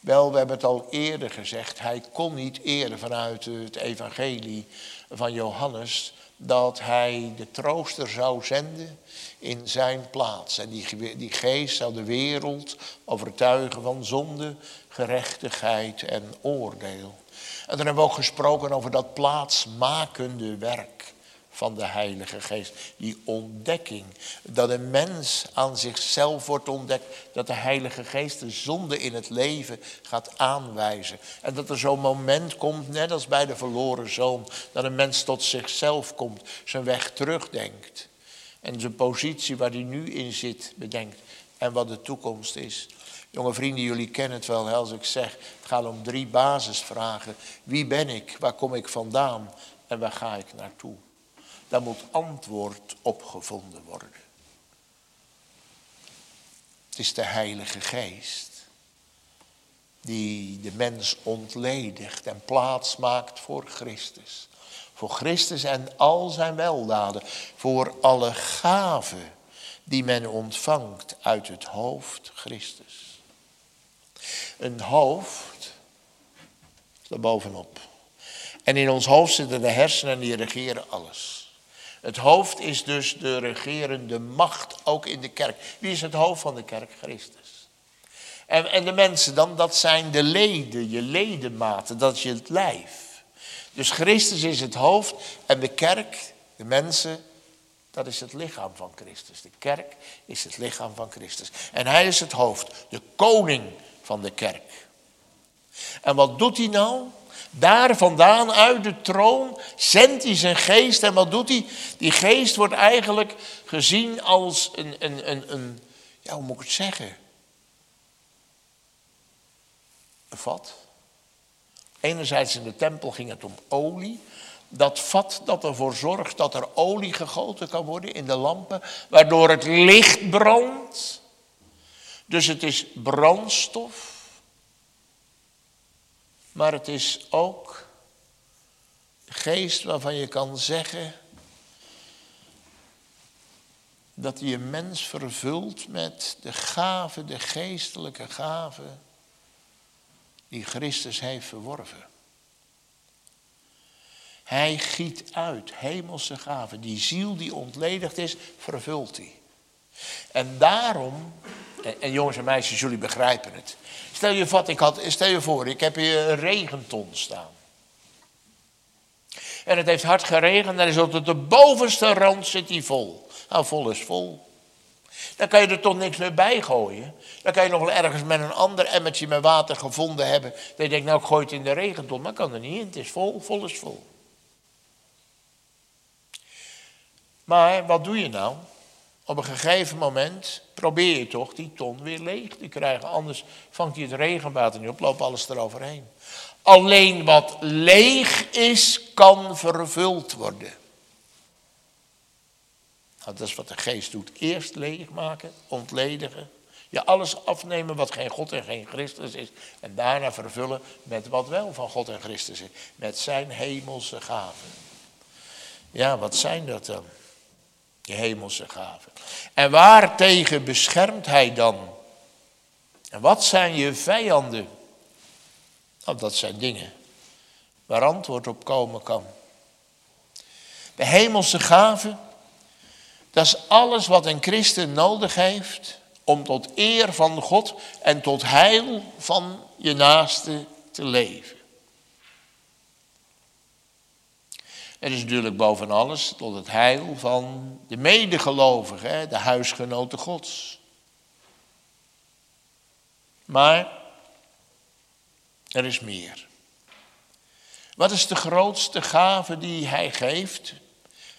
Wel, we hebben het al eerder gezegd, hij kon niet eerder vanuit het evangelie van Johannes dat hij de trooster zou zenden in zijn plaats. En die, die geest zou de wereld overtuigen van zonde, gerechtigheid en oordeel. En dan hebben we ook gesproken over dat plaatsmakende werk van de Heilige Geest. Die ontdekking, dat een mens aan zichzelf wordt ontdekt. Dat de Heilige Geest de zonde in het leven gaat aanwijzen. En dat er zo'n moment komt, net als bij de verloren zoon, dat een mens tot zichzelf komt, zijn weg terugdenkt. En zijn positie waar hij nu in zit bedenkt. En wat de toekomst is. Jonge vrienden, jullie kennen het wel als ik zeg, het gaat om drie basisvragen. Wie ben ik? Waar kom ik vandaan? En waar ga ik naartoe? Daar moet antwoord op gevonden worden. Het is de Heilige Geest die de mens ontledigt en plaats maakt voor Christus. Voor Christus en al zijn weldaden, voor alle gaven die men ontvangt uit het hoofd Christus. Een hoofd, daar bovenop. En in ons hoofd zitten de hersenen die regeren alles. Het hoofd is dus de regerende macht, ook in de kerk. Wie is het hoofd van de kerk? Christus. En, en de mensen dan, dat zijn de leden, je ledematen, dat is je het lijf. Dus Christus is het hoofd en de kerk, de mensen, dat is het lichaam van Christus. De kerk is het lichaam van Christus. En hij is het hoofd, de koning van de kerk. En wat doet hij nou? Daar vandaan, uit de troon, zendt hij zijn geest. En wat doet hij? Die geest wordt eigenlijk gezien als een, een, een, een ja, hoe moet ik het zeggen? Een vat. Enerzijds in de tempel ging het om olie. Dat vat dat ervoor zorgt dat er olie gegoten kan worden in de lampen, waardoor het licht brandt. Dus het is brandstof. Maar het is ook geest waarvan je kan zeggen dat hij een mens vervult met de gave, de geestelijke gave die Christus heeft verworven. Hij giet uit hemelse gaven. Die ziel die ontledigd is, vervult hij. En daarom, en, jongens en meisjes, jullie begrijpen het. Stel je, vat, ik had, stel je voor, ik heb hier een regenton staan. En het heeft hard geregend en is tot de bovenste rand zit hij vol. Nou, vol is vol. Dan kan je er toch niks meer bij gooien. Dan kan je nog wel ergens met een ander emmertje met water gevonden hebben. Dat je denkt, nou ik gooi het in de regenton. Maar kan er niet in, het is vol, vol is vol. Maar wat doe je nou? Op een gegeven moment probeer je toch die ton weer leeg te krijgen. Anders vangt hij het regenwater niet op, loopt alles eroverheen. Alleen wat leeg is, kan vervuld worden. Nou, dat is wat de geest doet. Eerst leegmaken, ontledigen. Je alles afnemen wat geen God en geen Christus is. En daarna vervullen met wat wel van God en Christus is. Met zijn hemelse gaven. Ja, wat zijn dat dan? Je hemelse gaven. En waartegen beschermt hij dan? En wat zijn je vijanden? Nou, dat zijn dingen waar antwoord op komen kan. De hemelse gaven, dat is alles wat een christen nodig heeft om tot eer van God en tot heil van je naaste te leven. Het is natuurlijk boven alles tot het heil van de medegelovigen, de huisgenoten Gods. Maar er is meer. Wat is de grootste gave die hij geeft?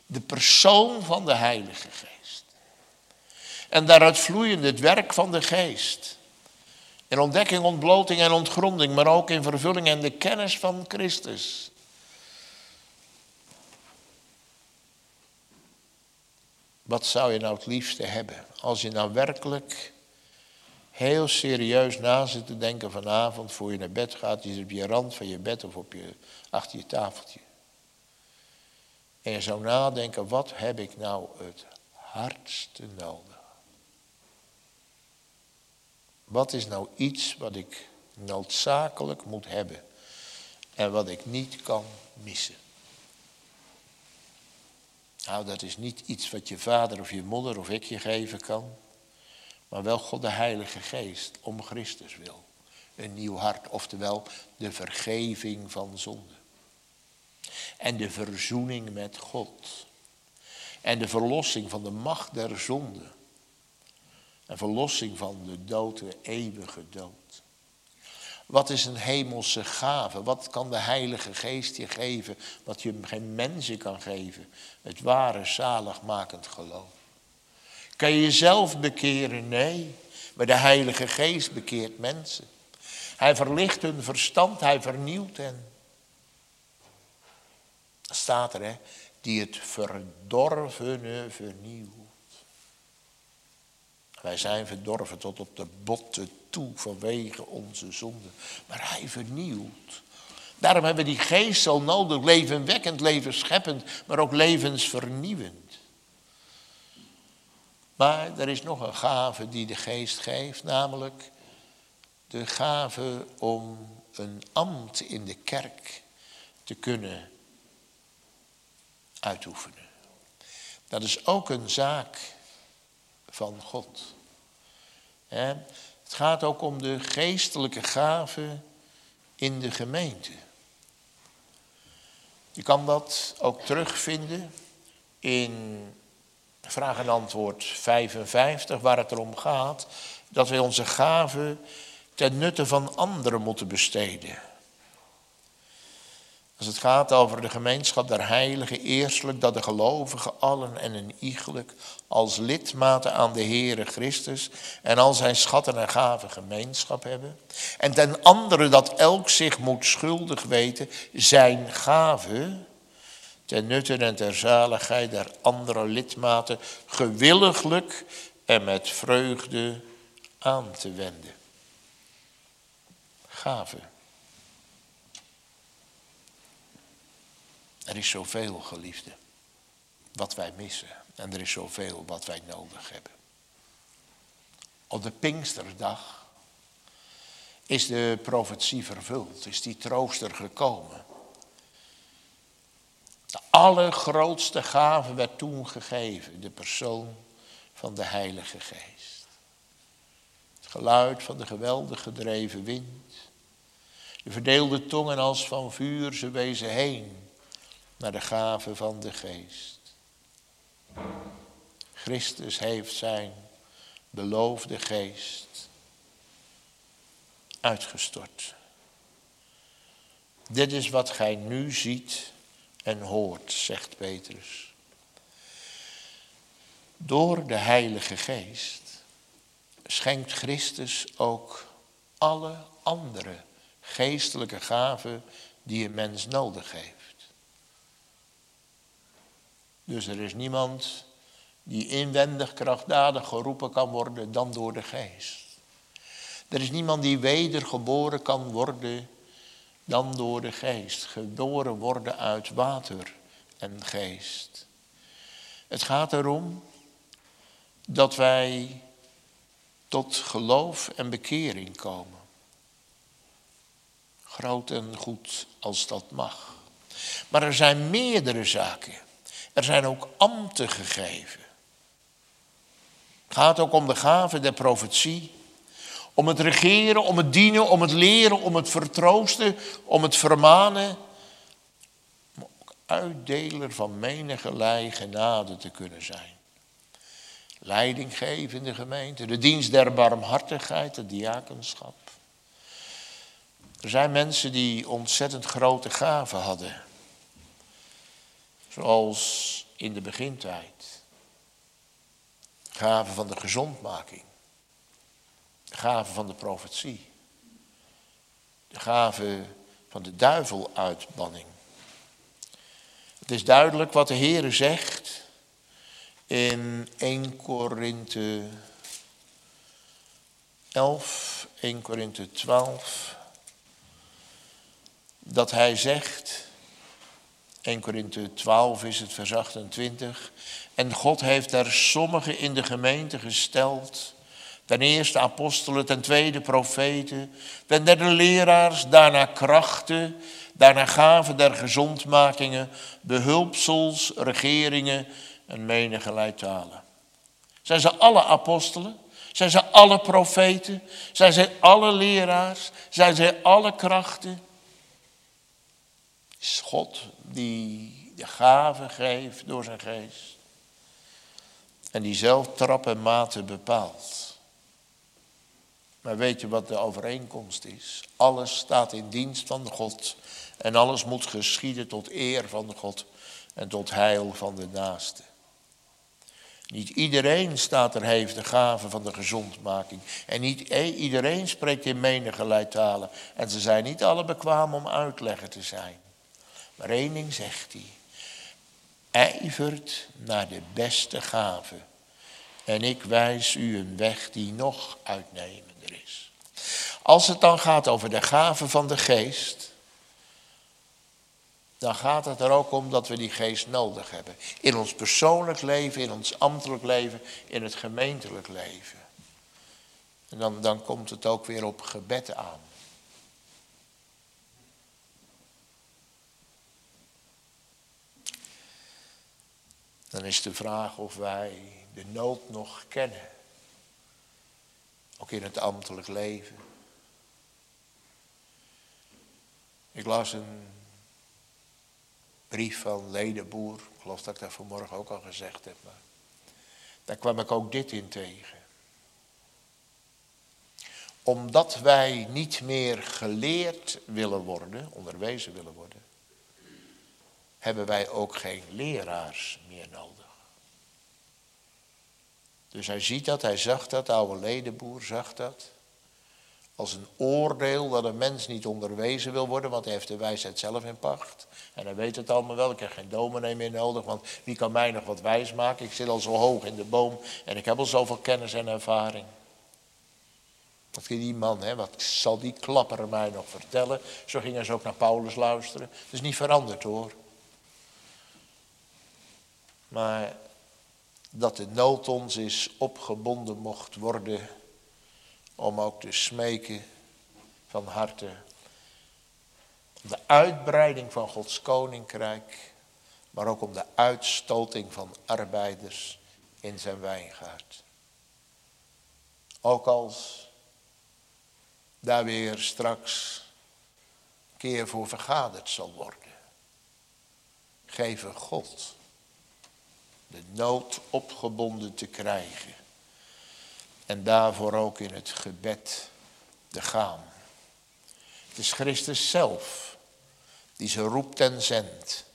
De persoon van de Heilige Geest. En daaruit vloeiend het werk van de Geest. In ontdekking, ontbloting en ontgronding, maar ook in vervulling en de kennis van Christus. Wat zou je nou het liefste hebben? Als je nou werkelijk heel serieus na zit te denken vanavond voor je naar bed gaat. Je zit op je rand van je bed of op je, achter je tafeltje. En je zou nadenken, wat heb ik nou het hardste nodig? Wat is nou iets wat ik noodzakelijk moet hebben en wat ik niet kan missen? Nou, dat is niet iets wat je vader of je moeder of ik je geven kan, maar wel God de Heilige Geest om Christus wil. Een nieuw hart, oftewel de vergeving van zonde. En de verzoening met God. En de verlossing van de macht der zonde. En verlossing van de dood, de eeuwige dood. Wat is een hemelse gave? Wat kan de Heilige Geest je geven? Wat je geen mensen kan geven. Het ware zaligmakend geloof. Kan je jezelf bekeren? Nee. Maar de Heilige Geest bekeert mensen. Hij verlicht hun verstand, hij vernieuwt hen. Staat er, hè? Die het verdorvene vernieuwt. Wij zijn verdorven tot op de botten vanwege onze zonde. Maar hij vernieuwt. Daarom hebben we die geest zo nodig, levenwekkend, levensscheppend, maar ook levensvernieuwend. Maar er is nog een gave die de geest geeft, namelijk de gave om een ambt in de kerk te kunnen uitoefenen. Dat is ook een zaak van God. Het gaat ook om de geestelijke gave in de gemeente. Je kan dat ook terugvinden in vraag en antwoord 55, waar het erom gaat dat wij onze gaven ten nutte van anderen moeten besteden. Als het gaat over de gemeenschap der heiligen, eerstelijk dat de gelovigen allen en een iegelijk als lidmaten aan de Heere Christus en al zijn schatten en gaven gemeenschap hebben. En ten andere dat elk zich moet schuldig weten zijn gave ten nutte en ter zaligheid der andere lidmaten gewilliglijk en met vreugde aan te wenden. Gave. Er is zoveel, geliefde, wat wij missen. En er is zoveel wat wij nodig hebben. Op de Pinksterdag is de profetie vervuld, is die trooster gekomen. De allergrootste gave werd toen gegeven, de persoon van de Heilige Geest. Het geluid van de geweldig gedreven wind, de verdeelde tongen als van vuur, ze wezen heen naar de gave van de geest. Christus heeft zijn beloofde geest uitgestort. Dit is wat gij nu ziet en hoort, zegt Petrus. Door de Heilige Geest schenkt Christus ook alle andere geestelijke gaven die een mens nodig heeft. Dus er is niemand die inwendig krachtdadig geroepen kan worden dan door de geest. Er is niemand die wedergeboren kan worden dan door de geest. Geboren worden uit water en geest. Het gaat erom dat wij tot geloof en bekering komen. Groot en goed als dat mag. Maar er zijn meerdere zaken er zijn ook ambten gegeven. Het gaat ook om de gave der profetie. Om het regeren, om het dienen, om het leren, om het vertroosten, om het vermanen. Om ook uitdeler van menigerlei genade te kunnen zijn. Leiding geven in de gemeente, de dienst der barmhartigheid, het diakenschap. Er zijn mensen die ontzettend grote gaven hadden. Zoals in de begintijd. Gaven van de gezondmaking. De gave van de profetie. De gave van de duiveluitbanning. Het is duidelijk wat de Heer zegt in 1 Korinthe 11, 1 Korinthe 12. Dat hij zegt, 1 Korinthe 12 is het vers 28. En God heeft er sommigen in de gemeente gesteld. Ten eerste apostelen, ten tweede profeten, ten derde leraars, daarna krachten, daarna gaven der gezondmakingen, behulpsels, regeringen en menige talen. Zijn ze alle apostelen? Zijn ze alle profeten? Zijn ze alle leraars? Zijn ze alle krachten? Is God die de gave geeft door zijn geest. En die zelf trap en maten bepaalt. Maar weet je wat de overeenkomst is? Alles staat in dienst van God. En alles moet geschieden tot eer van God en tot heil van de naaste. Niet iedereen staat er heeft de gave van de gezondmaking. En niet iedereen spreekt in menige talen. En ze zijn niet alle bekwaam om uitlegger te zijn. Maar zegt hij. Ijvert naar de beste gave. En ik wijs u een weg die nog uitnemender is. Als het dan gaat over de gave van de geest. Dan gaat het er ook om dat we die geest nodig hebben. In ons persoonlijk leven, in ons ambtelijk leven, in het gemeentelijk leven. En dan, dan komt het ook weer op gebed aan. Dan is de vraag of wij de nood nog kennen. Ook in het ambtelijk leven. Ik las een brief van Ledenboer. Ik geloof dat ik dat vanmorgen ook al gezegd heb. Maar daar kwam ik ook dit in tegen. Omdat wij niet meer geleerd willen worden, onderwezen willen worden, hebben wij ook geen leraars meer nodig. Dus hij ziet dat, hij zag dat, de oude ledenboer zag dat. Als een oordeel dat een mens niet onderwezen wil worden, want hij heeft de wijsheid zelf in pacht. En hij weet het allemaal wel, ik heb geen dominee meer nodig, want wie kan mij nog wat wijs maken? Ik zit al zo hoog in de boom en ik heb al zoveel kennis en ervaring. Wat die man, hè, wat zal die klapper mij nog vertellen? Zo gingen ze ook naar Paulus luisteren. Dat is niet veranderd hoor. Maar dat de nood ons is opgebonden mocht worden om ook te smeken van harte om de uitbreiding van Gods koninkrijk, maar ook om de uitstoting van arbeiders in zijn wijngaard. Ook als daar weer straks keer voor vergaderd zal worden. Geven God de nood opgebonden te krijgen. En daarvoor ook in het gebed te gaan. Het is Christus zelf die ze roept en zendt.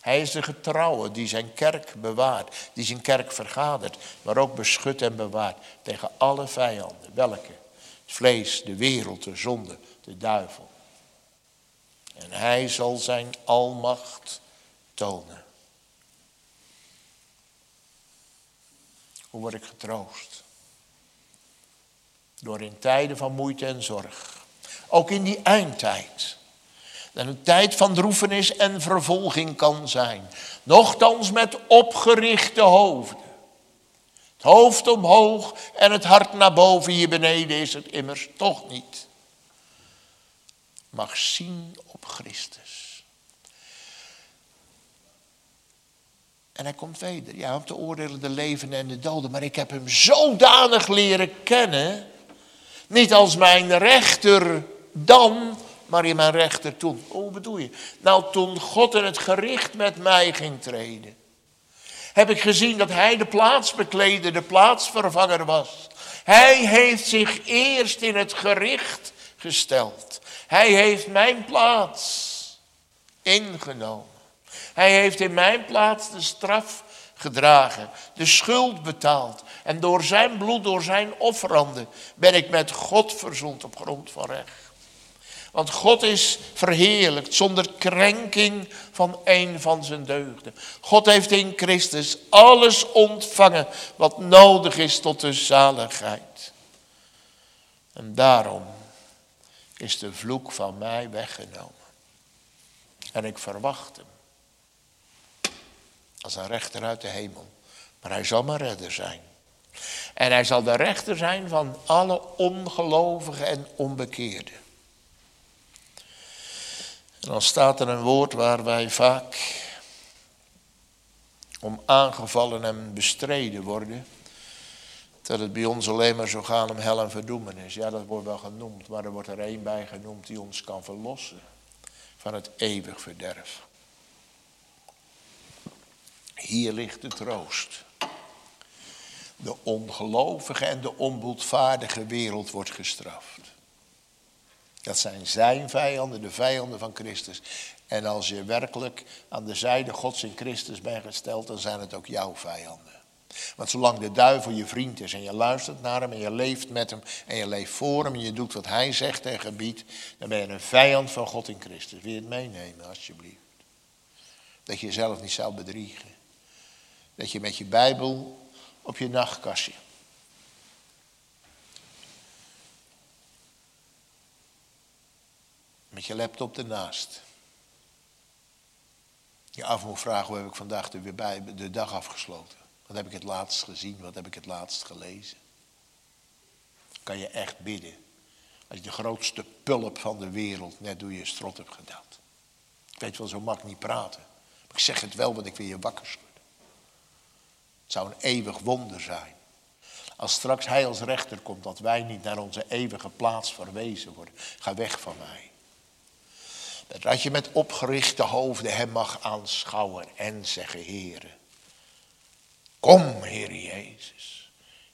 Hij is de getrouwe die zijn kerk bewaart, die zijn kerk vergadert, maar ook beschut en bewaart tegen alle vijanden. Welke? Het vlees, de wereld, de zonde, de duivel. En hij zal zijn almacht tonen. Hoe word ik getroost? Door in tijden van moeite en zorg. Ook in die eindtijd. Dat een tijd van droefenis en vervolging kan zijn. Nochtans met opgerichte hoofden. Het hoofd omhoog en het hart naar boven. Hier beneden is het immers toch niet. Mag zien op Christus. En hij komt weder. Ja, om te oordelen de levenden en de doden. Maar ik heb hem zodanig leren kennen. Niet als mijn rechter dan, maar in mijn rechter toen. Hoe bedoel je? Nou, toen God in het gericht met mij ging treden. Heb ik gezien dat hij de plaatsbekleder, de plaatsvervanger was. Hij heeft zich eerst in het gericht gesteld. Hij heeft mijn plaats ingenomen. Hij heeft in mijn plaats de straf gedragen, de schuld betaald. En door zijn bloed, door zijn offeranden, ben ik met God verzoend op grond van recht. Want God is verheerlijkt zonder krenking van een van zijn deugden. God heeft in Christus alles ontvangen wat nodig is tot de zaligheid. En daarom is de vloek van mij weggenomen. En ik verwacht hem als een rechter uit de hemel. Maar hij zal mijn redder zijn. En hij zal de rechter zijn van alle ongelovigen en onbekeerden. En dan staat er een woord waar wij vaak om aangevallen en bestreden worden. Dat het bij ons alleen maar zo gaan om hel en verdoemen is. Ja, dat wordt wel genoemd, maar er wordt er één bij genoemd die ons kan verlossen van het eeuwig verderf. Hier ligt de troost. De ongelovige en de onboedvaardige wereld wordt gestraft. Dat zijn zijn vijanden, de vijanden van Christus. En als je werkelijk aan de zijde Gods in Christus bent gesteld, dan zijn het ook jouw vijanden. Want zolang de duivel je vriend is en je luistert naar hem en je leeft met hem en je leeft voor hem en je doet wat hij zegt en gebiedt, dan ben je een vijand van God in Christus. Wil je het meenemen, alsjeblieft? Dat je jezelf niet zou bedriegen. Dat je met je Bijbel op je nachtkastje Met je laptop ernaast. Je af moet vragen, hoe heb ik vandaag de, bij, de dag afgesloten? Wat heb ik het laatst gezien? Wat heb ik het laatst gelezen? Kan je echt bidden. Als je de grootste pulp van de wereld net door je strot hebt gedaan. Ik weet wel, zo mag ik niet praten. Maar ik zeg het wel, want ik wil je wakker. Het zou een eeuwig wonder zijn. Als straks hij als rechter komt, dat wij niet naar onze eeuwige plaats verwezen worden. Ga weg van mij. Dat je met opgerichte hoofden hem mag aanschouwen en zeggen, Heere, kom Heer Jezus.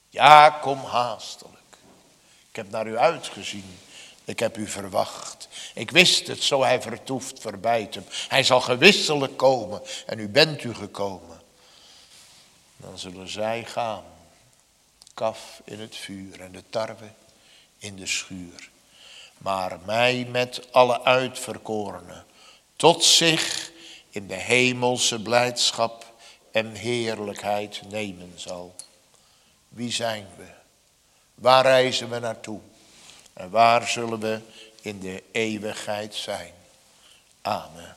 Ja, kom haastelijk. Ik heb naar u uitgezien. Ik heb u verwacht. Ik wist het, zo hij vertoeft, verbijt hem. Hij zal gewisselijk komen en u bent u gekomen. Dan zullen zij gaan, kaf in het vuur en de tarwe in de schuur. Maar mij met alle uitverkorenen tot zich in de hemelse blijdschap en heerlijkheid nemen zal. Wie zijn we? Waar reizen we naartoe? En waar zullen we in de eeuwigheid zijn? Amen.